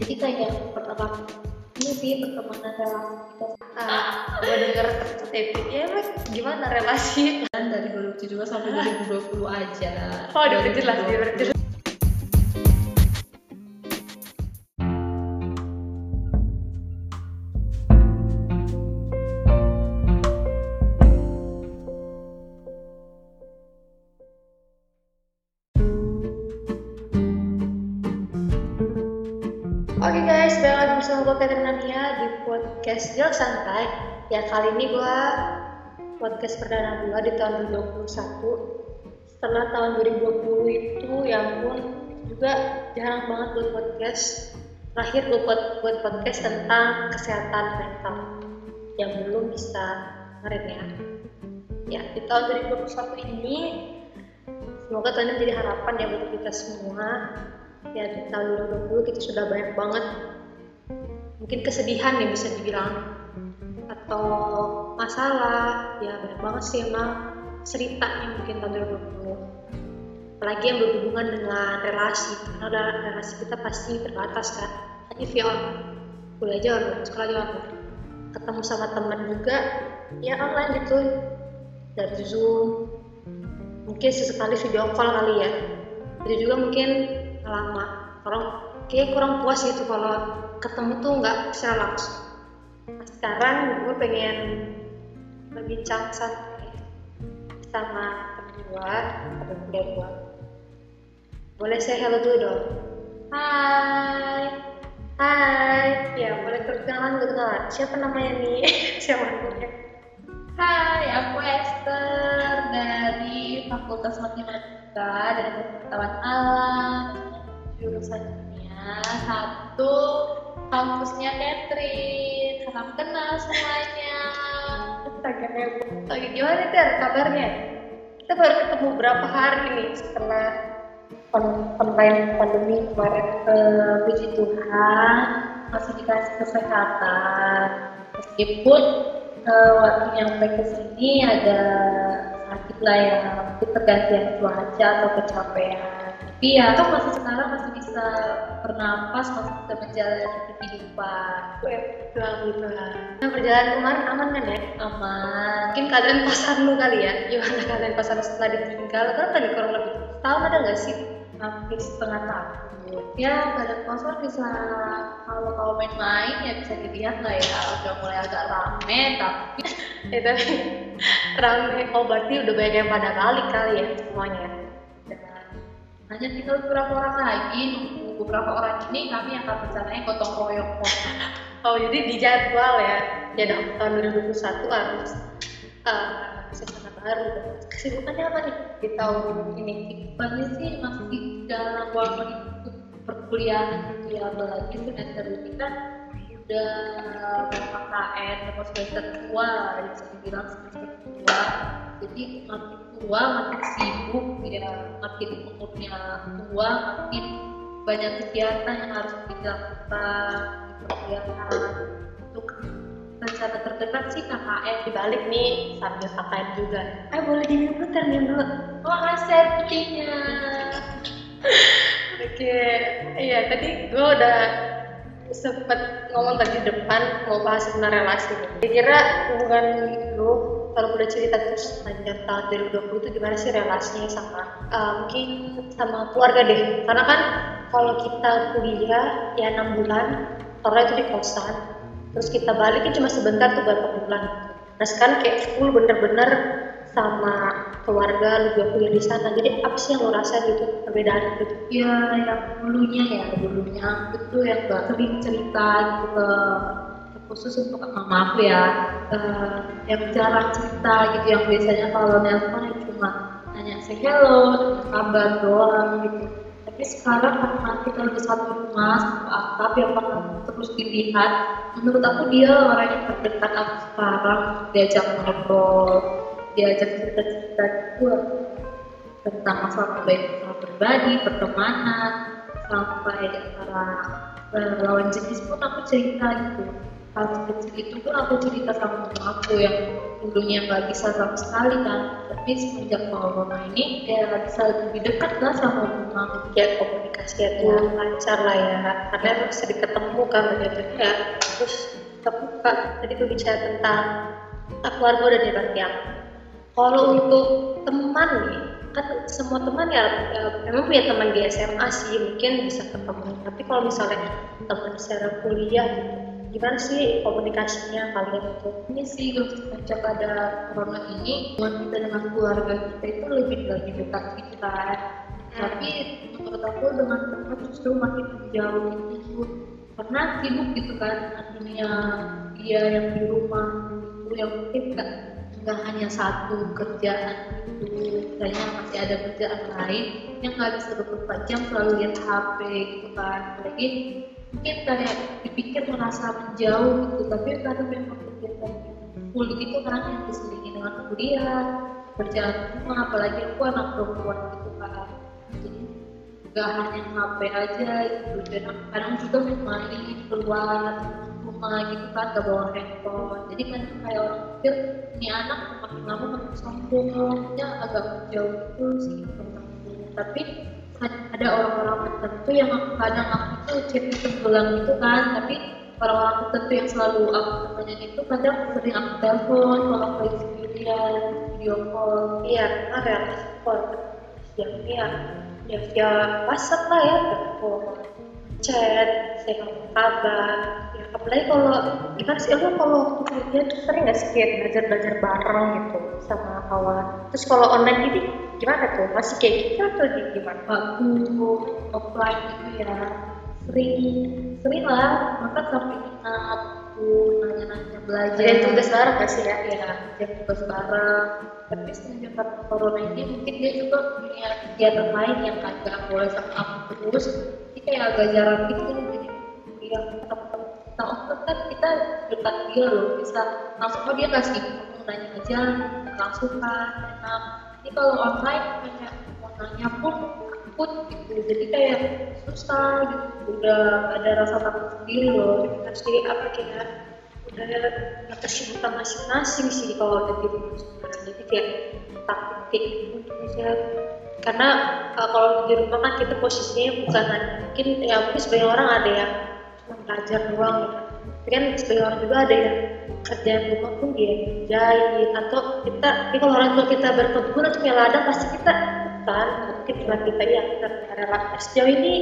jadi kayak pertemanan ini sih pertemanan relasi kita. Ah gue denger Epi ya emang gimana relasi? Kan dari 2017 sampai 2020 aja. Oh udah jelas jelas Jok Santai. Ya kali ini gue podcast perdana gue di tahun 2021 Setelah tahun 2020 itu ya ampun juga jarang banget buat podcast. Terakhir gue buat, buat podcast tentang kesehatan mental Yang belum bisa kemarin ya. Ya di tahun 2021 ini Semoga tahun ini menjadi harapan ya buat kita semua. Ya di tahun 2020 kita sudah banyak banget mungkin kesedihan ya bisa dibilang. Atau masalah ya banyak banget sih emang ceritanya mungkin tahun 2020 apalagi yang berhubungan dengan relasi karena relasi kita pasti terbatas kan. Hanya via online kuliah aja online sekolah aja online ketemu sama teman juga ya online gitu. Dari zoom. Mungkin sesekali video call kali ya. Itu juga mungkin lama. Orang kayak kurang puas gitu kalau ketemu tuh nggak secara langsung. Nah, sekarang gue pengen berbincang santai sama temen gue temen kuliah gue boleh saya hello dulu dong? Hai. Hai. Ya boleh perkenalan gue siapa namanya nih? Siapa namanya? Hai, aku Esther dari Fakultas Matematika dari Pengetahuan Alam jurusan kimia satu kampusnya Catherine salam kenal semuanya Astaga heboh. Oke, gimana Ter kabarnya? Kita baru ketemu berapa hari nih setelah online pandemi kemarin. Eh, puji Tuhan masih dikasih kesehatan meskipun eh, waktu ke sini ada sakit lah ya pergantian cuaca atau kecapean tapi ya kan masih sekarang masih bisa bernapas bisa menjalani kehidupan Alhamdulillah. Nah, perjalanan kemarin aman kan ya? aman Mungkin keadaan pasar lu kali ya? Gimana keadaan pasar setelah ditinggal? Berapa nih kurang lebih? Tahun ada nggak sih? hampir setengah tahun ya badan kosong bisa kalau kalau main-main ya bisa dilihat lah ya udah mulai agak rame tapi tapi rame. Oh, berarti udah banyak yang pada balik kali ya semuanya? Hanya tinggal beberapa orang lagi nunggu beberapa orang ini kami akan rencananya gotong royong Oh, jadi di jadwal ya? Ya dong, tahun 2021 harus uh, sesuatu baru. Kesibukannya apa nih di tahun ini? Banyak sih masih dalam waktu ikut perkuliahan gitu ya apalagi semester ini kan udah mau semester tua bisa dibilang semester tua jadi makin tua makin sibuk ya makin umurnya tua makin banyak kegiatan yang harus dilakukan di perkuliahan untuk rencana terdekat sih KKN Di balik nih sambil KKN juga. Eh boleh diminum dulu, Ter, minum dulu. oh air putihnya Oke, iya tadi gue udah sempet ngomong tadi di depan mau bahas tentang relasi. Kira-kira hubungan lu kalau udah cerita terus sepanjang tahun 2020 itu gimana sih relasinya sama eh, mungkin sama keluarga deh? Karena kan kalau kita kuliah ya enam bulan, karena itu di kosan, terus kita balik kan cuma sebentar tuh beberapa bulan. Nah sekarang kayak full bener-bener sama keluarga lu juga kuliah di sana. Jadi apa sih yang lo rasa gitu perbedaan gitu? ya yang dulunya ya dulunya itu yang gak sering cerita gitu ke khusus untuk mama aku ya eh, yang jarang cerita gitu yang biasanya kalau nelpon ya cuma nanya say hello kabar doang gitu tapi sekarang karena kita udah satu rumah satu atap yang bakal terus dilihat menurut aku dia orang yang terdekat aku sekarang diajak ngobrol diajak cerita-cerita gitu tentang masalah baik masalah pribadi, pertemanan, sampai antara eh, lawan jenis pun aku cerita gitu. Hal kecil itu tuh aku cerita sama mama aku yang dulunya nggak bisa sama sekali kan. Tapi semenjak corona ini ya bisa lebih dekat lah sama mama ya komunikasi itu lancar lah ya. Karena emang sering ketemu kan begitu ya terus terbuka. Tadi berbicara tentang ah, keluarga udah dibanyak kalau untuk teman nih kan semua teman ya, ya memang punya teman di SMA sih. Mungkin bisa ketemu. Tapi kalau misalnya teman secara kuliah gitu gimana sih komunikasinya kalian itu ini sih sejak ada corona ini? Hubungan kita dengan keluarga kita itu lebih lagi dekat gitu kan tapi menurut aku dengan teman justru makin jauh gitu. Karena sibuk gitu kan dunia dia yang di rumah itu yang mungkin nggak nggak hanya satu kerjaan itu kayaknya masih ada kerjaan lain yang nggak bisa 24 jam selalu lihat HP gitu kan. Apalagi mungkin kayak dipikir merasa menjauh gitu tapi karena memang kegiatan full gitu kan yang diselingi dengan kuliah kerjaan rumah apalagi aku anak perempuan gitu kan jadi nggak hanya HP aja gitu dan kadang juga main keluar rumah gitu kan gak bawa handphone. Jadi kan kayak orang pikir ini anak makin lama makin sombongnya agak jauh gitu sih tapi ada orang-orang tertentu yang kadang aku tuh chatting tenggelam gitu kan tapi orang-orang tertentu yang selalu aku temenin itu kadang sering aku telepon kalau aku lagi sendirian video call. Iya benar ya call? Ya ya ya via WhatsApp lah ya telepon chat saya kabar apalagi kalau gimana sih lo kalau waktu kuliah tuh sering nggak sih kayak belajar belajar bareng gitu sama kawan? Terus kalau online ini gimana tuh? Masih kayak gitu atau gimana? Waktu offline itu ya sering sering lah. Maka sampai kita aku nanya-nanya belajar. Jadi tugas bareng gak sih ya? Ya tugas bareng. Tapi semenjak corona ini mungkin dia juga punya kegiatan lain yang kagak boleh sama aku terus. Jadi kayak agak jarang gitu jadi yang teman-teman kita offline kan kita dekat dia loh bisa langsung oh dia kasih mau nanya aja langsung kan enak ini kalau online kayak mau nanya pun takut gitu. Jadi kayak susah gitu. Udah ada rasa takut sendiri loh. Pasti apa kayak udah ada kesibukan masing-masing sih kalau ada di rumah sekarang. Jadi kayak takut kayak gitu aja karena uh, kalau di rumah kan kita posisinya bukan mungkin ya mungkin sebagian orang ada yang cuma belajar doang. Gitu kan sebagian orang juga ada yang kerjaan rumah pun dia jahit atau kita kalau orang tua kita berkebun atau punya ladang pasti kita kan mungkin cuma kita ya kita rela sejauh ini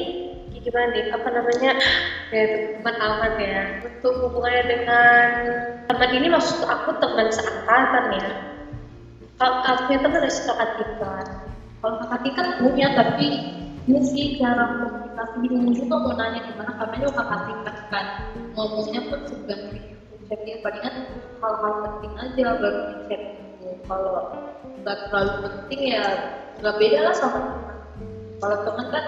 gimana nih? Apa namanya? Ya teman aman ya. Untuk hubungannya dengan teman ini maksud aku teman seangkatan ya. Kalau aku punya teman dari kakak tingkat kalau kakak tingkat punya tapi ini sih cara komunikasi bingung juga mau nanya gimana karena juga kakak kan. Ngomongnya pun segan jadi palingan hal-hal penting aja baru di chat gitu. kalau nggak terlalu penting ya nggak beda lah sama teman. Kalau teman kan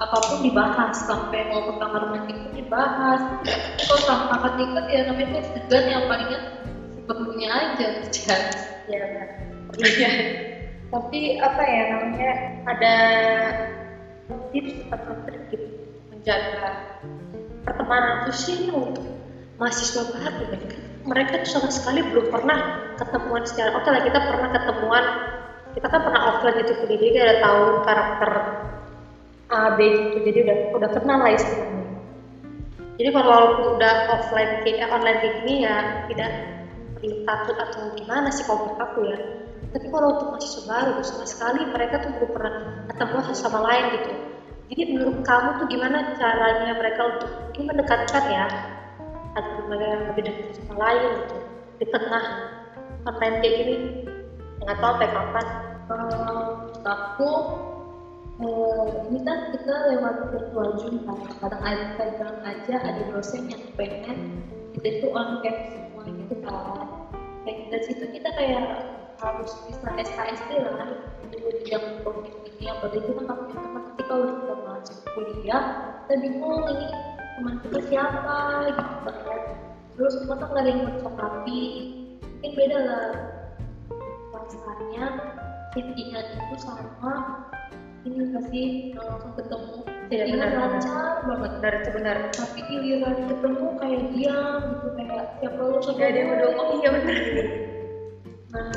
apa pun dibahas sampai mau ke kamar mandi pun dibahas. Kalau sama kakak tingkat ya namanya segan yang palingan seperlunya aja chat ya iya. Tapi apa ya namanya ada tips trik gitu menjaga pertemanan sih untuk mahasiswa baru kan mereka tuh sama sekali belum pernah ketemuan secara oke lah kita pernah ketemuan kita kan pernah offline itu kuliah jadi udah tahu karakter A B gitu jadi udah udah kenal lah istilahnya. Jadi kalau udah offline kayak eh, online kayak gini ya tidak perlu takut atau gimana sih kalau aku ya tapi kalau untuk mahasiswa baru tuh sama sekali mereka tuh belum pernah ketemu sama lain gitu. Jadi menurut kamu tuh gimana caranya mereka untuk mungkin mendekatkan ya atau mereka lebih dekat sama lain gitu di tengah online kayak gini? Nggak tahu sampai kapan. Kalau aku eh, ini kan kita lewat virtual Zoom kan kadang ada kadang aja ada dosen yang pengen kita itu on cam semua gitu kan kayak dari situ kita kayak harus bisa SKSD lah itu yang covid ini yang itu kan aku punya teman nanti kalau kita masuk kuliah kita bingung ini teman kita siapa gitu kan terus masa nggak ada yang mencokapi mungkin beda lah rasanya settingan itu sama ini nggak sih langsung ketemu Iya, Settingan benar. lancar banget. Benar itu benar. Tapi giliran ketemu kayak diam gitu kayak tiap lalu sama Gak dia udah ngomong iya benar. Nah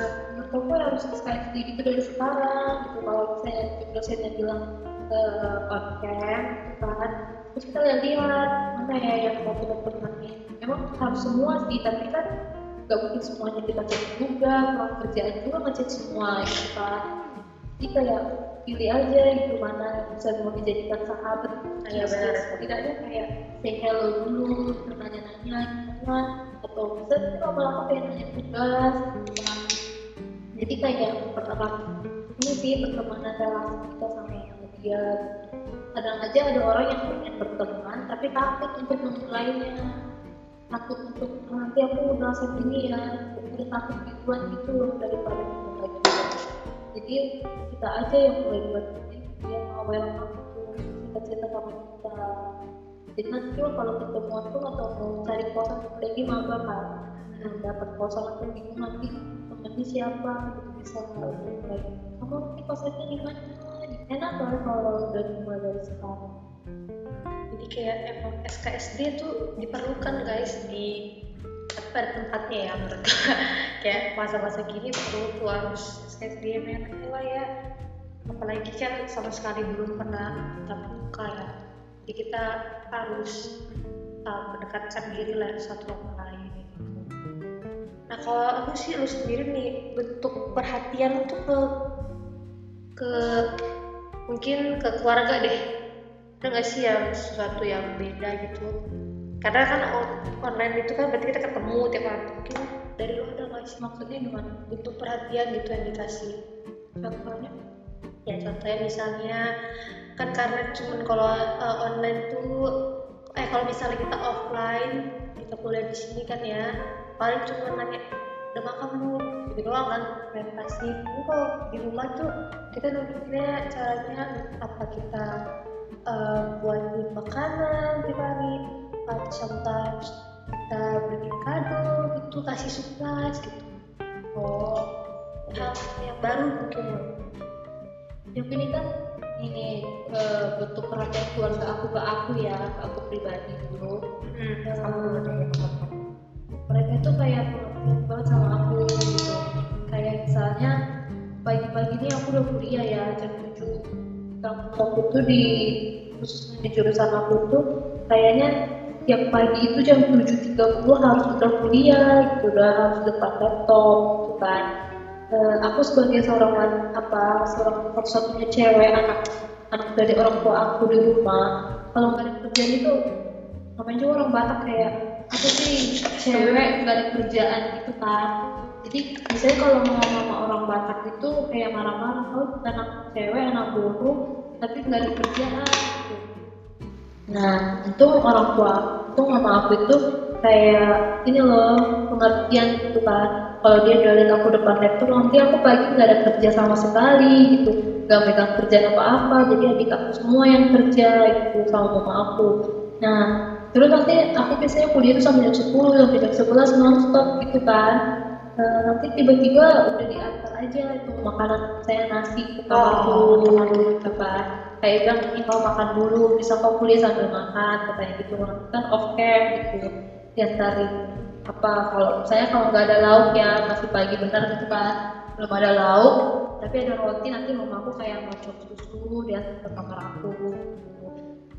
aku harus sekali gitu dari sekarang gitu. Kalau misalnya dosennya bilang ke on-cam gitu kan terus kita lihat lihat mana ya yang mau kita temenin emang harus semua sih tapi kan gak mungkin semuanya kita cek juga kalau kerjaan juga ngecek semua gitu kan. Jadi kayak pilih aja gitu mana yang bisa mau dijadikan sahabat. Iya, benar. setidaknya kayak say hello dulu nanya-nanya gimana atau bisa sih lama-lama kayak nanya tugas gitu kan jadi kayak mempererat ini sih pertemanan relasi kita sama yang dia. Kadang aja ada orang yang pengen berteman tapi takut untuk memulainya. Takut untuk "Ah, nanti aku merasa gini ya. Udah takut duluan gitu daripada memulai jadi kita aja yang mulai buat dia mau welcome kita cerita sama kita. Jadi nanti kalau ketemuan tuh atau mau cari kosan lagi maba kan nah, dapat kosan atau bingung nanti temennya siapa? Gitu bisa mulai kamu nanti kosannya di mana? Enak kan kalau udah dimulai dari sekarang. Jadi kayak emang SKSD tuh diperlukan guys di pada tempatnya ya menurut kayak masa-masa gini perlu tuh harus SKSD lah ya. Apalagi kan sama sekali belum pernah tatap muka ya. Jadi kita harus uh, mendekatkan diri lah satu sama lain. Nah kalau aku sih lu sendiri nih bentuk perhatian lu tuh ke ke mungkin ke keluarga deh. Ada nggak sih yang sesuatu yang beda gitu? Karena kan on- online itu kan berarti kita ketemu tiap hari mungkin dari lu ada nggak sih? Maksudnya gimana bentuk perhatian gitu yang dikasih? Contohnya? Ya contohnya misalnya kan karena cuman kalau uh, online tuh eh kalau misalnya kita offline kita kuliah di sini kan ya paling cuma nanya udah makan belum? Gitu doang kan Ini kalau di rumah tuh kita nunjuknya caranya apa kita uh, buatin makanan tiap hari atau sometimes kita beliin kado gitu kasih surprise gitu. Oh. Hal yang baru mungkin. Yang ini kan ini eh, bentuk perhatian keluarga aku ke aku ya ke aku pribadi dulu. Hmm, Eh, kamu dulu deh yang. Mereka itu kayak perhatian banget sama aku gitu. Kayak misalnya pagi-pagi ini aku udah kuliah ya jam 7 kampus aku tuh di khususnya di jurusan aku tuh kayaknya tiap pagi itu jam 7.30 harus udah kuliah gitu udah harus depan laptop gitu kan. Eh, aku sebagai seorang apa seorang satu-satunya cewek anak anak dari orang tua aku di rumah kalau nggak ada kerjaan itu ngapain juga orang Batak kayak aku sih cewek nggak ada kerjaan gitu kan jadi misalnya kalau ngomong sama orang Batak itu kayak marah-marah kalau anak cewek anak buruh tapi nggak ada kerjaan gitu. Nah itu orang tua itu mama aku itu kayak ini loh pengertian gitu kan kalau dia lihat aku depan laptop nanti aku pagi nggak ada kerja sama sekali gitu. Nggak megang kerjaan apa-apa jadi adik aku semua yang kerja gitu sama mama aku. Nah terus nanti aku biasanya kuliah itu sampai jam 10 sampai jam 11 nonstop gitu kan. Nah, nanti tiba-tiba udah diantar aja itu makanan saya nasi ke kamar Oh, dulu gitu kan. Kayak bilang ini kau makan dulu bisa kau kuliah sambil makan katanya gitu. Kan off cam gitu. Diantarin apa kalau saya kalau nggak ada lauk ya masih pagi bener gitu kan. Belum ada lauk tapi ada roti nanti mamaku kayak ngocok susu dia ke kamar aku gitu.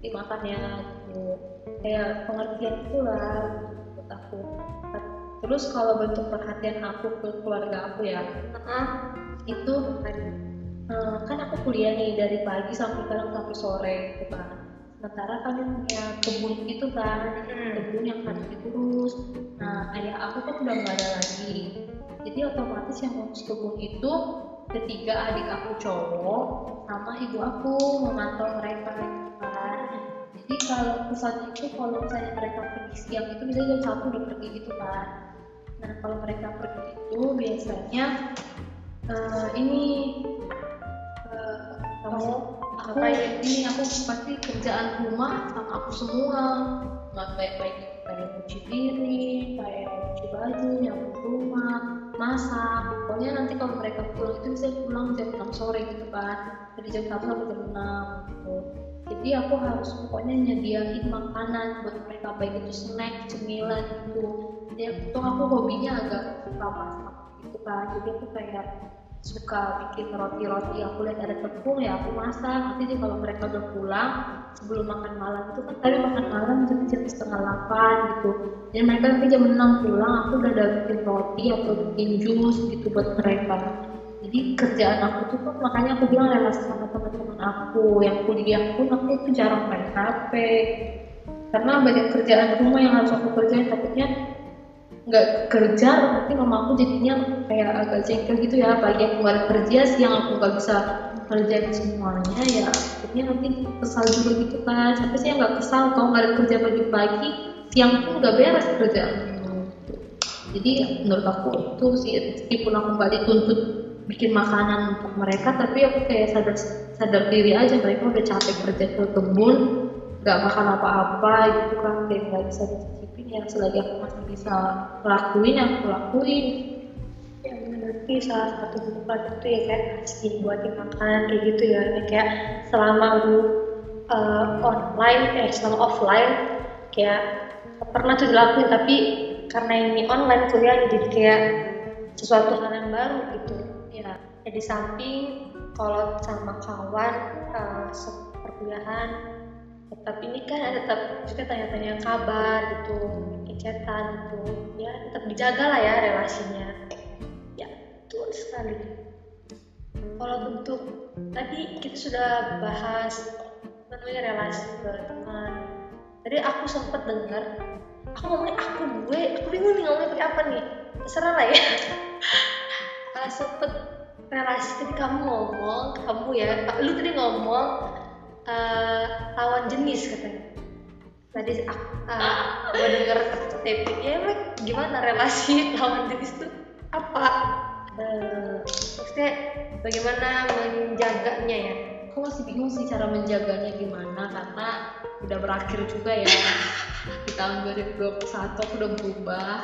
dimakan ya gitu kayak pengertian itulah buat aku. Terus kalau bentuk perhatian aku ke keluarga aku ya itu eh, kan aku kuliah nih dari pagi sampai kadang sampai sore gitu kan. Sementara kami punya kebun itu kan kebun yang harus diurus. Nah ayah aku kan udah nggak ada lagi. Jadi otomatis yang ngurus kebun itu ketiga adik aku cowok sama ibu aku memantau mereka gitu kan jadi kalau pusat itu kalau misalnya mereka pergi siang itu bisa jam satu udah pergi gitu kan nah kalau mereka pergi itu biasanya eh, ini eh, kamu aku Ngapain? ini aku pasti kerjaan rumah sama aku semua. Nggak baik baik kayak cuci piring kayak cuci baju nyapu rumah masak. Pokoknya nanti kalau mereka pulang itu bisa pulang jam 6 sore gitu kan dari jam 1 sampai jam 6 gitu jadi aku harus pokoknya nyediain makanan buat mereka baik itu snack cemilan gitu ya itu aku hobinya agak suka masak gitu kan. Jadi aku kayak suka bikin roti-roti. Aku lihat ada tepung ya aku masak. Nanti juga kalau mereka udah pulang sebelum makan malam itu kan tadi makan malam jam jam setengah delapan gitu. Jadi mereka nanti jam enam pulang aku udah ada bikin roti atau bikin jus gitu buat mereka jadi kerjaan aku tuh kan makanya aku bilang relasi sama teman-teman aku yang kuliah pun aku itu jarang main HP karena banyak kerjaan rumah yang harus aku kerjain takutnya nggak kerja nanti mama aku jadinya kayak agak jengkel gitu ya. Pagi aku nggak kerja siang aku nggak bisa kerjain semuanya ya akhirnya nanti kesal juga gitu kan. Sampai sih nggak kesal kalau nggak kerja pagi-pagi siang pun nggak beres kerjaan jadi menurut aku itu sih meskipun aku nggak dituntut bikin makanan untuk mereka tapi aku kayak sadar sadar diri aja mereka udah capek kerja ke kebun nggak makan apa-apa gitu kan kayak nggak bisa dicicipin ya selagi aku masih bisa lakuin yang aku lakuin. Ya berarti salah satu manfaat itu ya kayak ngasih buatin makanan kayak gitu ya. Kayak selama lu uh, online eh selama offline kayak pernah tuh dilakuin tapi karena ini online kuliahnya jadi kayak sesuatu hal yang baru gitu ya, di samping kalau sama kawan uh, perkuliahan tetap ini kan ada tetap juga tanya-tanya kabar gitu chatan gitu. Ya tetap dijaga lah ya relasinya. Ya betul sekali. Kalau bentuk tadi kita sudah bahas namanya relasi ke teman. Tadi aku sempat dengar aku ngomongnya aku gue aku bingung nih ngomongnya pakai apa nih. Terserah lah ya. Uh, sempet relasi tadi kamu ngomong kamu ya lu tadi ngomong uh, lawan jenis katanya. Tadi uh, gue denger tape ya emang gimana relasi lawan jenis itu apa? Uh, maksudnya bagaimana menjaganya ya? Aku masih bingung sih cara menjaganya gimana karena udah berakhir juga ya. Di tahun 2021 aku udah berubah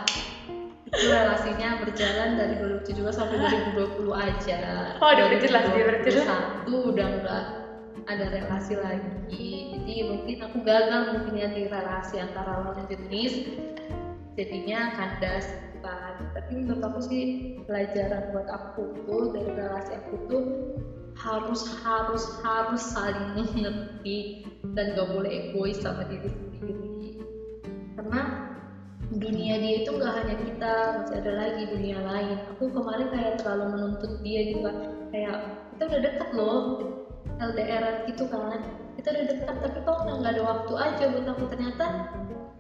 relasinya berjalan dari 2017 sampai 2020 aja. Oh udah berjelas dia berjelas satu udah enggak ada relasi lagi. Jadi mungkin aku gagal mungkin ya di relasi antara lawan jenis. Jadinya kandas kan tapi menurut aku sih pelajaran buat aku tuh dari relasi aku tuh harus harus harus saling mengerti dan gak boleh egois sama diri sendiri. Karena dunia dia itu nggak hanya kita masih ada lagi dunia lain. Aku kemarin kayak terlalu menuntut dia gitu kan. Kayak kita udah deket loh LDR gitu kan. Kita udah dekat tapi kok nggak ada waktu aja buat aku. Ternyata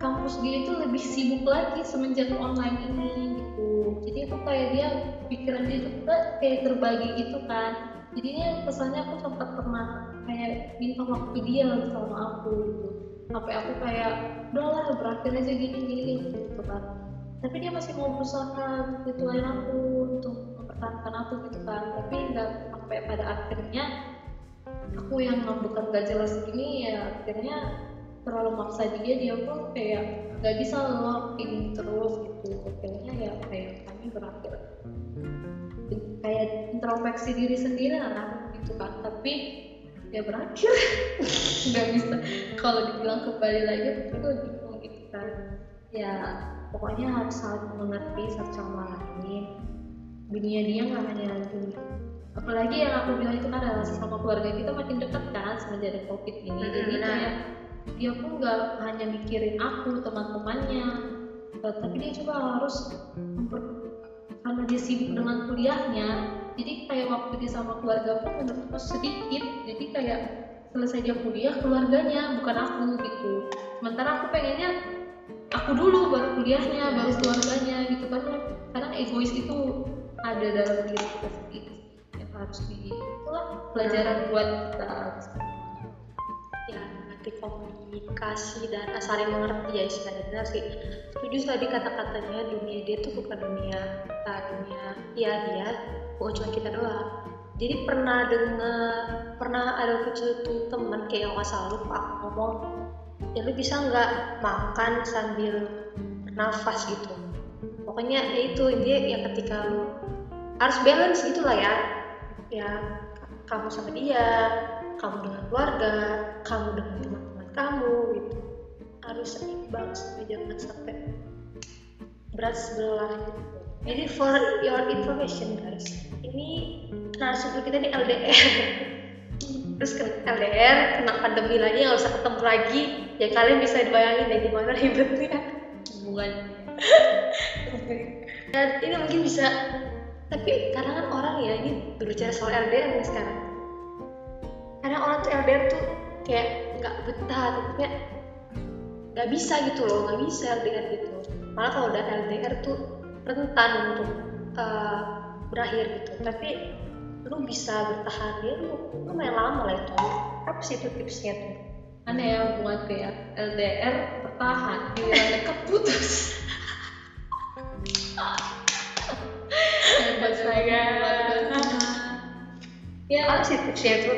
kampus dia itu lebih sibuk lagi semenjak online ini gitu. Jadi aku kayak dia pikiran dia juga kayak terbagi gitu kan. Jadinya kesannya aku sempat pernah kayak minta waktu dia sama aku gitu sampai aku kayak udahlah berakhir aja gini gini gitu kan. Tapi dia masih mau berusaha gitu lain aku untuk mempertahankan aku gitu kan. Tapi nggak sampai pada akhirnya aku yang bukan gak jelas gini ya akhirnya terlalu maksa dia dia pun kayak nggak bisa loh ini terus gitu. Akhirnya ya kayak kami berakhir. Kayak introspeksi diri sendiri lah gitu kan. Tapi ya berakhir. Nggak bisa. Kalau dibilang kembali lagi itu bingung gitu kan ya pokoknya harus saling mengerti satu sama lain. Dunia dia nggak hanya dunia apalagi yang aku bilang itu kan relasi sama keluarga kita makin dekat kan semenjak ada covid ini. Hmm, jadi benar. kayak dia pun nggak hanya mikirin aku teman-temannya. Tapi dia juga harus memper- karena dia sibuk dengan kuliahnya jadi kayak waktu dia sama keluarga pun menurutku sedikit. Jadi kayak selesai dia kuliah keluarganya bukan aku gitu. Sementara aku pengennya aku dulu baru kuliahnya baru keluarganya gitu. Kan kadang egois itu ada dalam diri kita sendiri yang harus di itulah pelajaran buat kita. Ya nanti komunikasi dan saling mengerti ya istilahnya. Benar sih. Setuju tadi kata-katanya dunia dia tuh bukan dunia kita dunia ya dia bukan cuma kita doang. Jadi pernah dengar pernah ada tuh temen kayak nggak salah lupa ngomong ya lu bisa nggak makan sambil nafas gitu? Pokoknya ya itu dia ya ketika lu harus balance gitu lah ya. Ya kamu sama dia kamu dengan keluarga kamu dengan teman-teman kamu gitu. Harus seimbang supaya jangan sampai berat sebelah gitu. jadi for your information guys ini narasumber kita ini LDR terus ke LDR kena pandemi lagi nggak usah ketemu lagi. Ya kalian bisa dibayangin ya gimana ribetnya. Hubungan. Dan ini mungkin bisa tapi kadang kan orang ya ini berbicara soal LDR nih sekarang kadang orang tuh LDR tuh kayak nggak betah kayak nggak bisa gitu loh nggak bisa LDR gitu malah kalau udah LDR tuh rentan untuk uh, berakhir gitu. Tapi lu bisa bertahan ya lu lumayan lama lah itu. Apa sih itu tipsnya tuh? Aneh ya hubungan kayak LDR bertahan giliran dekat putus hebat saya ya sih tipsnya tuh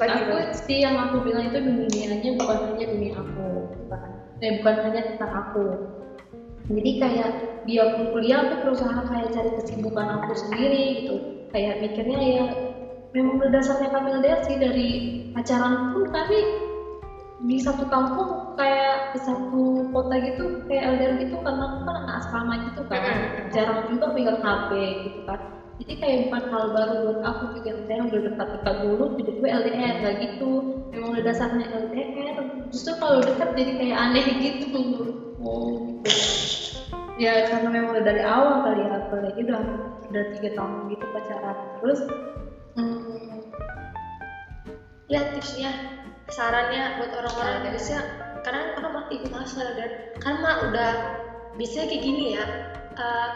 bagi aku sih yang aku bilang itu dunianya bukan hanya dunia aku bukan eh bukan hanya tentang aku. Jadi kayak dia pun kuliah aku berusaha kayak cari kesibukan aku sendiri gitu. Kayak mikirnya ya memang berdasarnya kami LDR sih dari pacaran pun kami di satu kampung kayak di satu kota gitu kayak LDR gitu karena aku kan anak asrama gitu kan jarang juga pegang HP gitu kan jadi kayak bukan hal baru buat aku juga saya udah dekat-dekat dulu tiba-tiba LDR gak gitu. Memang udah dasarnya LDR justru kalau dekat jadi kayak aneh gitu. Menurutku gitu ya karena memang udah dari awal kali ya apalagi udah udah tiga tahun gitu pacaran. Terus hmm, ya tipsnya sarannya buat orang-orang yang bisa karena orang mah ikut asal dan karena udah biasanya kayak gini ya eh,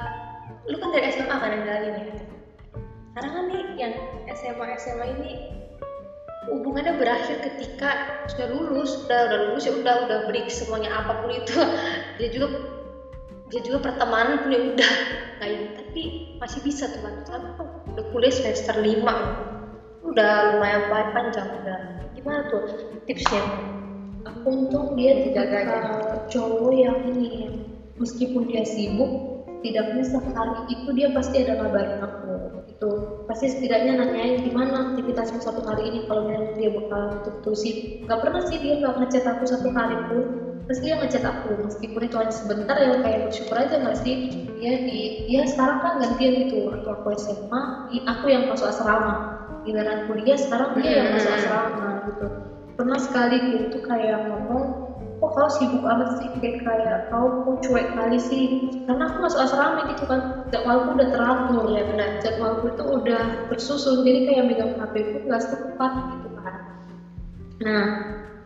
lu kan dari SMA kan yang jalanin ya? Sekarang kan nih yang SMA SMA ini hubungannya berakhir ketika sudah lulus. Udah udah lulus ya udah udah break semuanya apa pun itu. Dia juga dia juga pertemanan pun ya udah. Kayak gitu. tapi masih bisa tuh kan udah kuliah semester 5 udah lumayan pa- panjang udah. Gimana tuh tipsnya? Aku untung dia tidak uh, cowok yang ini meskipun dia sibuk setidaknya sekali itu dia pasti ada ngabarin aku itu pasti setidaknya nanyain gimana aktivitasmu satu hari ini kalau memang dia bakal tutup terusin nggak pernah sih dia nggak ngechat aku satu hari pun. Terus dia ngechat aku meskipun itu hanya sebentar ya kayak bersyukur aja nggak sih? Dia di dia sekarang kan gantian gitu waktu aku SMA aku yang masuk asrama. Giliran kuliah sekarang dia yang masuk Hmm. asrama gitu. Pernah sekali dia tuh kayak ngomong kok kau sibuk amat sih? Kayak kayak kau kok cuek kali sih? Karena aku masuk asrama gitu kan. Jadwalku udah teratur ya. Benar jadwalku itu udah tersusun. Jadi kayak megang HP ku nggak sempat gitu kan. Nah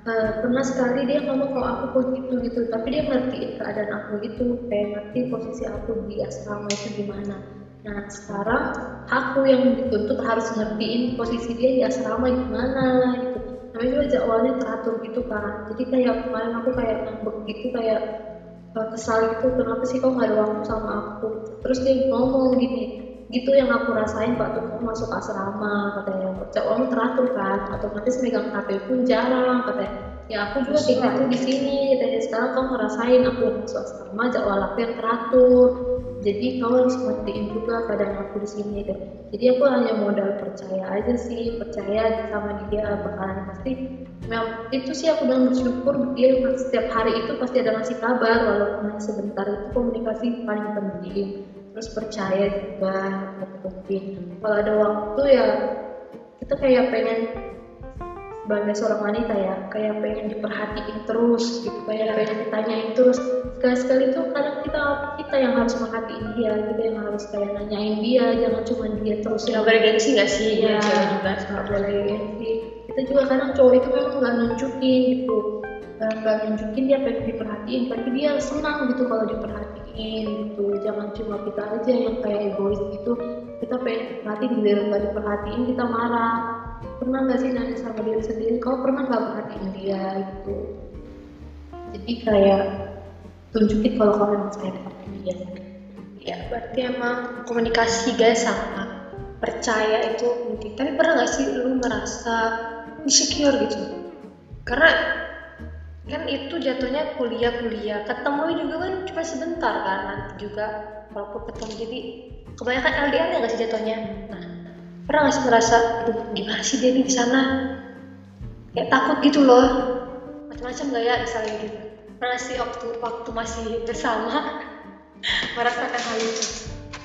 eh, pernah sekali dia ngomong kalau aku kok gitu gitu. Tapi dia ngertiin keadaan aku gitu. Kayak ngerti posisi aku di asrama itu gimana. Nah sekarang aku yang dituntut harus ngertiin posisi dia di asrama gimana namanya juga jadwalnya teratur gitu kan jadi kayak kemarin aku kayak ngambek gitu kayak eh, kesal gitu kenapa sih kau nggak ada waktu sama aku? Terus dia ngomong gini gitu yang aku rasain waktu kamu masuk asrama katanya. Jadwalmu teratur kan otomatis megang HP pun jarang katanya ya aku juga kayak gitu di sini. Katanya sekarang kamu ngerasain aku asrama jadwal aku yang teratur. Jadi kamu harus ngertiin juga keadaan aku di sini deh jadi aku hanya modal percaya aja sih percaya sama dia bakalan pasti. Mel, itu sih aku bilang bersyukur dia setiap hari itu pasti ada ngasih kabar walaupun sebentar. Itu komunikasi paling penting. Terus percaya juga penting kalau ada waktu ya kita kayak pengen sebagai seorang wanita ya kayak pengen diperhatiin terus gitu kayak pengen ditanyain terus sekali sekali tuh kadang kita kita yang harus merhatiin dia kita yang harus kayak nanyain dia jangan cuma dia terus nggak boleh gengsi nggak sih ya, juga nggak boleh gengsi. Kita juga kadang cowok itu memang nggak nunjukin gitu, nggak nunjukin dia pengen diperhatiin, tapi dia senang gitu kalau diperhatiin gitu. Jangan cuma kita aja yang kayak egois gitu. Kita pengen diperhatiin, giliran nggak diperhatiin kita marah. Pernah nggak sih nanya sama diri sendiri, kau pernah nggak perhatiin dia? Gitu? Jadi kayak tunjukin kalau kau memang sayang sama dia. ya berarti emang komunikasi guys sama percaya itu penting. Tapi pernah nggak sih lu merasa insecure gitu? Karena kan itu jatuhnya kuliah-kuliah. Ketemu juga kan cuma sebentar kan nanti juga walaupun ketemu. Jadi kebanyakan LDR ya nggak sih jatuhnya? Nah pernah nggak sih merasa gimana sih dia nih di sana? Kayak takut gitu loh. Macam-macam gak ya misalnya gitu. Pernah sih waktu waktu masih bersama merasakan hal itu?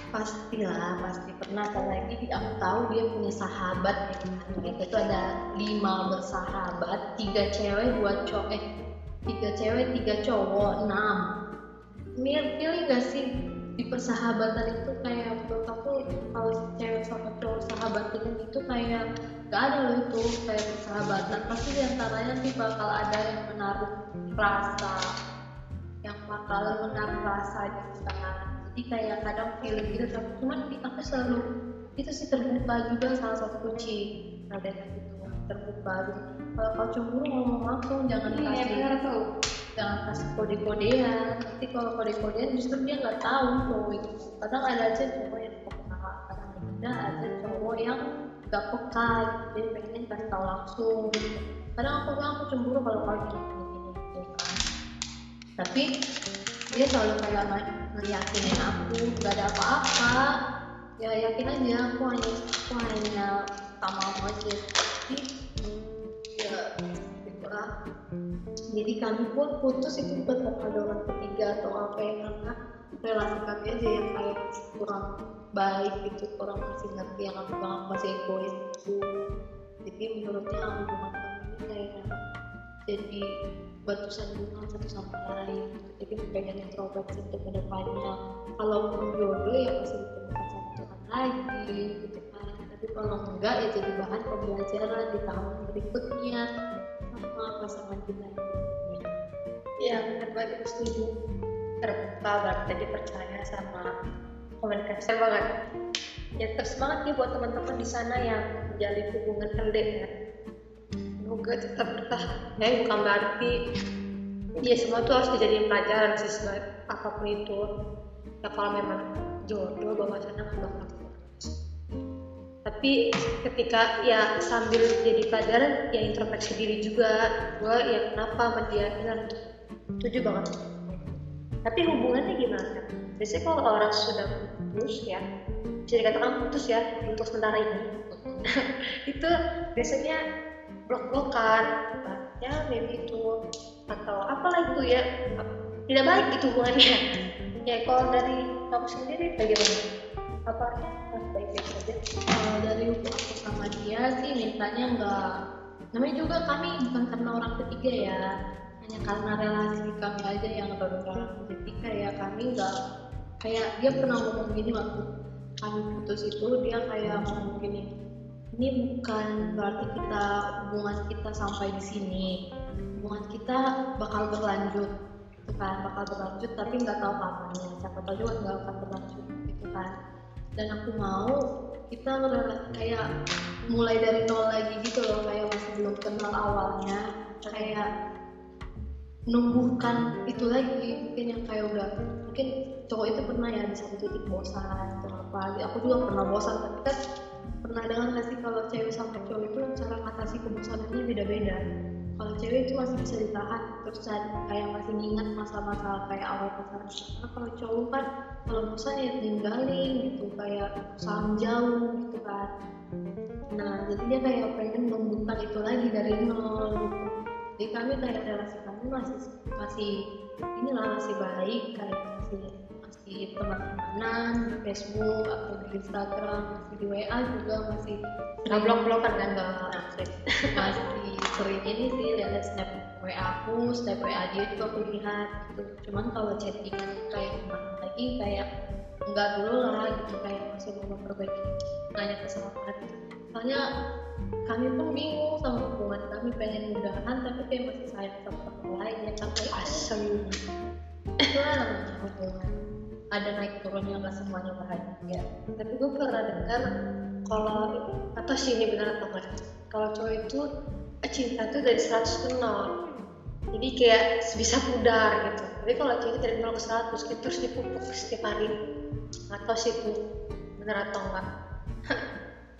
Pastilah pasti pernah. Apalagi aku tahu dia punya sahabat ya. Mereka itu ada lima bersahabat tiga cewek dua cowok eh tiga cewek tiga cowok enam. Mirip pilih gak sih di persahabatan itu kayak menurut aku kalau cewek sama cowok sahabatan itu kayak gak ada loh itu kayak persahabatan. Pasti di antaranya sih bakal ada yang menaruh rasa yang bakalan menaruh rasa gitu kan jadi kayak kadang feeling gitu tapi cuman di aku selalu itu sih terbuka juga salah satu kunci adanya gitu terbuka. Gitu. kalau kau cemburu ngomong langsung jangan iya kasih benar tuh jangan kasih kode-kodean. Nanti kalau kode-kodean justru dia nggak tahu cowok kadang ada aja cowok yang peka kadang ada aja cowok yang nggak peka gitu. jadi pengen kasih tahu langsung gitu. kadang aku bilang aku cemburu kalau kau gini gini gitu tapi dia selalu kayak nge- ngeyakinin aku nggak ada apa-apa. Ya yakin aja aku hanya aku hanya sama kamu aja jadi kami pun putus itu bukan karena orang ketiga atau apa ya karena relasi kami aja yang kayak kurang baik gitu kurang masih ngerti yang aku aku masih egois gitu. Jadi menurutnya hubungan kami ini kayak jadi batu sandungan satu sama lain gitu. jadi pengen introspeksi untuk ke depannya. Kalaupun jodoh ya masih ditemukan sama Tuhan lagi gitu kan. Tapi kalau enggak ya jadi bahan pembelajaran di tahun berikutnya sama pasangan kita Iya, benar banget aku setuju. Terbuka berarti tadi percaya sama komunikasi banget. Ya terus semangat nih buat teman-teman di sana yang menjalin hubungan LDR. Semoga tetap bertahan. Ya bukan berarti ya semua tuh harus dijadiin pelajaran sih apa pun itu. Ya kalau memang jodoh bawa sana nggak bakal. Tapi ketika ya sambil jadi pelajaran ya introspeksi diri juga. Gue ya kenapa sama dia? Bilang setuju banget. Tapi hubungannya gimana? Biasanya kalau orang sudah putus ya bisa dikatakan putus ya untuk sementara ini. Itu biasanya blok-blokan ya maybe itu atau apalah itu ya tidak baik itu hubungannya. Ya kalau dari kamu sendiri bagaimana apa? Baik-baik saja kalau dari hubungan sama dia sih mintanya enggak namanya juga kami bukan karena orang ketiga ya hanya karena relasi kami aja yang berubah jadi kayak kami enggak kayak dia pernah ngomong gini waktu kami putus itu dia kayak ngomong gini ini bukan berarti kita hubungan kita sampai di sini. Hubungan kita bakal berlanjut gitu kan bakal berlanjut tapi nggak tahu kapannya siapa tahu juga nggak akan berlanjut gitu kan dan aku mau kita kayak mulai dari nol lagi gitu loh kayak masih belum kenal awalnya kayak menumbuhkan itu lagi. Mungkin yang kayak udah mungkin cowok itu pernah ya di satu titik bosan atau apa. Aku juga pernah bosan tapi kan pernah dengar nggak sih kalau cewek sama cowok itu cara mengatasi kebosanannya beda-beda kalau cewek itu masih bisa ditahan terus kayak masih ingat masa-masa kayak awal pacaran karena kalau cowok kan kalau bosan ya tinggalin gitu kayak salam jauh gitu kan. Nah jadi dia kayak pengen menumbuhkan itu lagi dari nol gitu. Jadi kami kayak relasi kami masih masih inilah masih baik kayak masih masih teman-temanan di Facebook atau di Instagram masih di WA juga masih nggak blok-blokan kan nggak Nah, masih sering ini sih lihat snap WA aku, snap WA dia juga aku lihat gitu. Cuman kalau chatting kayak kemarin lagi kayak enggak dulu lah gitu kayak masih mau memperbaiki nanya kesalahan soalnya kami pun bingung sama hubungan kami pengen mudahan tapi kayak masih sayang sama orang lain ya tapi asem. Itu lah namanya hubungan? Ada naik turunnya nggak semuanya bahagia? Tapi gue pernah dengar kalau atau sih ini benar atau enggak kalau cowok itu cinta tuh dari 100 ke 0 jadi kayak bisa pudar gitu. Tapi kalau itu dari 0 ke 100 kita terus dipupuk setiap hari. Tahu sih itu benar atau enggak?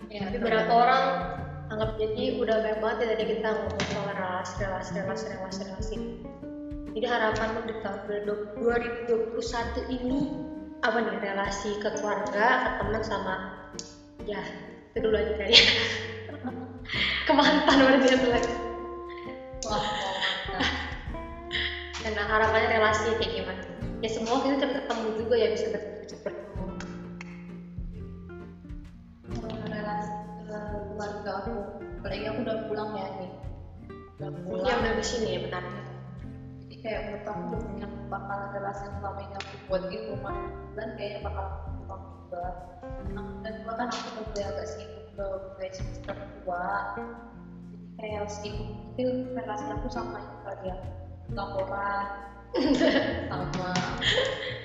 Ya tapi beberapa orang anggap jadi udah banyak banget ya tadi kita ngomong soal relasi relasi relasi relasi relasi jadi harapan di tahun 2021 ini apa nih relasi ke keluarga ke teman sama ya itu dulu aja kayaknya ke mantan berarti satu lagi wah mantap karena harapannya relasi kayak gimana? Ya semua kita cepet ketemu juga ya bisa cepet cepet ketemu. Relasi ke keluarga aku apalagi aku udah pulang ya nih. Udah pulang ya udah di sini ya benar jadi kayak menurut aku yang bakal relasi yang selama ini aku buat di rumah. Dan kayaknya bakal aku pulang juga. Dan gua kan aku udah mulai agak sibuk ke semester dua jadi kayak sibuk itu relasi aku sama itu tadi ya. Laporan sama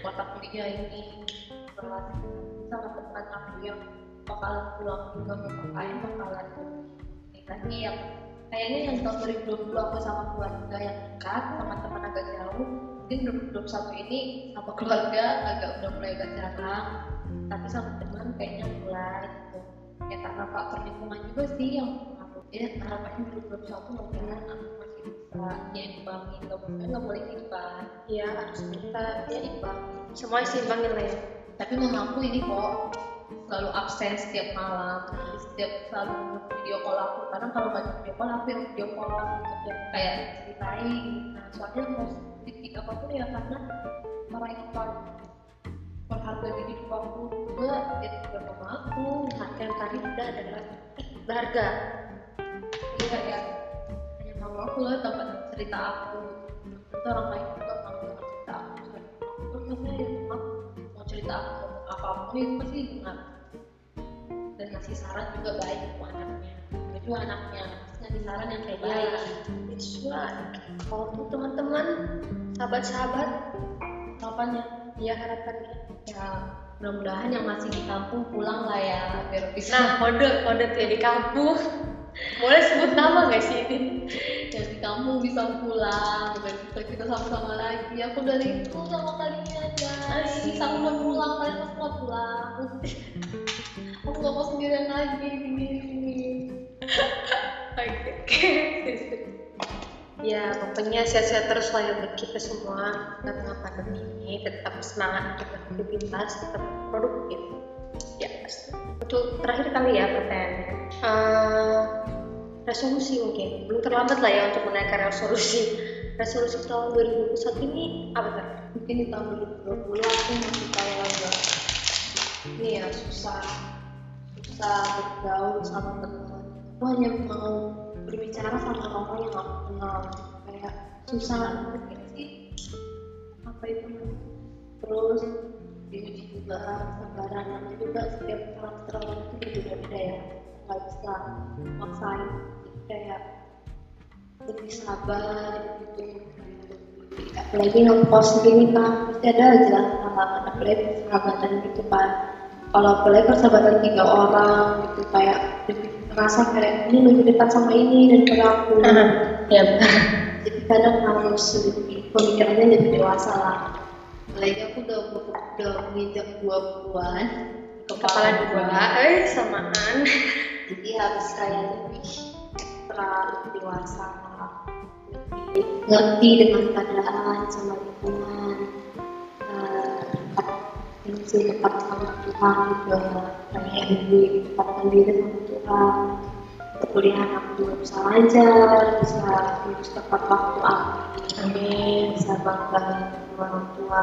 mata kuliah ini. Relasi sama teman aku yang bakalan pulang juga ke KKN bakalan tadi yang kayaknya yang tahun 2020 aku sama keluarga yang dekat sama teman agak jauh. Mungkin 2021 ini sama keluarga agak udah mulai agak jarang. Tapi sama teman kayaknya mulai gitu ya karena faktor lingkungan juga sih yang ya harapannya 2021 mudah-mudahan aku masih bisa nyimbangin nggak boleh nggak boleh kan ya harus kita ya imbangin semuanya seimbangin lah ya. Tapi mamaku ini kok selalu absen setiap malam setiap selalu video call aku. Karena kalau nggak video call aku yang video call gitu. Ya kayak ceritain. Nah soalnya mau sedikit apa pun ya karena orang yang paling berharga di aku juga ya juga mama aku. Harga yang tadi udah adalah berharga iya ya. Hanya mama aku lah tempat cerita aku. Itu orang lain juga dengar cerita aku. Aku karena ya mama mau cerita aku apa pun itu pasti dengar dan ngasih saran juga baik untuk anaknya. Juga anaknya ngasih saran yang kayak ya baik. It's right. Kalau teman-teman sahabat-sahabat harapannya ya harapannya ya mudah-mudahan yang masih di kampung pulang lah ya biar bisa nah kode kode tuh ya di kampung. Boleh sebut nama nggak sih ini? Yang di kampung bisa pulang dan bisa kita sama-sama lagi. Aku udah rindu sama kalian guys. Aku mau pulang kalian harus mau pulang. Aku gak mau sendirian lagi ini ini Oke. Ya pokoknya sehat-sehat terus lah ya buat kita semua. Tengah pandemi ini tetap semangat untuk beraktivitas tetap produktif. Ya untuk terakhir kali ya pertanyaannya Eh, resolusi mungkin. Belum terlambat lah ya untuk menaikkan resolusi. Resolusi tahun 2021 ini apa tuh? mungkin di tahun 2020 aku masih kayak agak ini ya susah. Susah bergaul sama teman. Aku hanya mau berbicara sama orang yang aku kenal. Kayak susah banget sih. Apa itu? Terus diuji juga namanya juga setiap karakter orang itu berbeda-beda ya. Nggak bisa maksain. Kayak lebih sabar gitu. Apalagi ngepost gini kan pasti ada aja halangan apalagi persahabatan gitu kan kalau apalagi persahabatan tiga orang gitu kayak merasa kayak ini lebih dekat sama ini daripada aku. Ya benar jadi kadang harus lebih pemikirannya lebih dewasa lah. Apalagi aku udah udah menginjak dua bulan kepala dua. eh samaan. Jadi harus kayak lebih lebih dewasa lebih ngerti dengan keadaan sama lingkungan prinsip dekat sama Tuhan juga kayak lebih dekatkan diri sama Tuhan perkuliahan aku bisa lancar bisa lulus tepat waktu amin bisa bangga dengan orang tua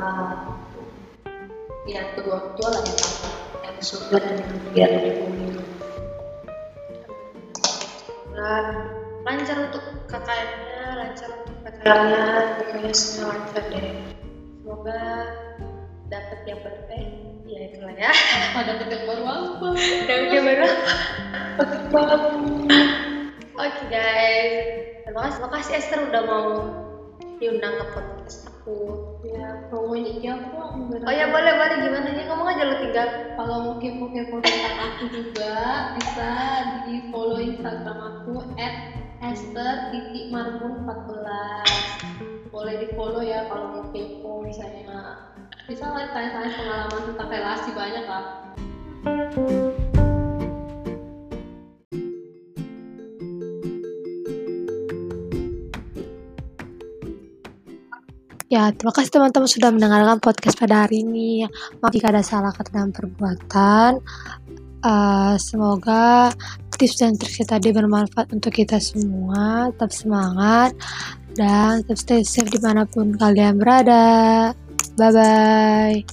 ya kedua tua lah yang sama yang surga dan yang di ada di bumi lancar untuk KKN-nya, lancar untuk PKL-nya, pokoknya semua lancar deh. Semoga dapat yang baru eh ya itulah ya. ada yang baru apa Dapat yang baru. baru Oke guys, terima kasih, terima kasih Esther udah mau diundang ke podcast aku. ya promonya iya aku Oh ya boleh boleh gimana ya ngomong aja lo tinggal. kalau mau kepo-kepo tentang aku juga bisa di follow instagram aku at Esther titik marbun 14 boleh di follow ya kalau mau kepo misalnya bisa lah tanya-tanya pengalaman tentang relasi banyak lah Ya, terima kasih teman-teman sudah mendengarkan podcast pada hari ini. Maaf jika ada salah kata dan perbuatan. Uh, semoga tips dan trik tadi bermanfaat untuk kita semua. Tetap semangat dan tetap stay safe di mana pun kalian berada. Bye bye.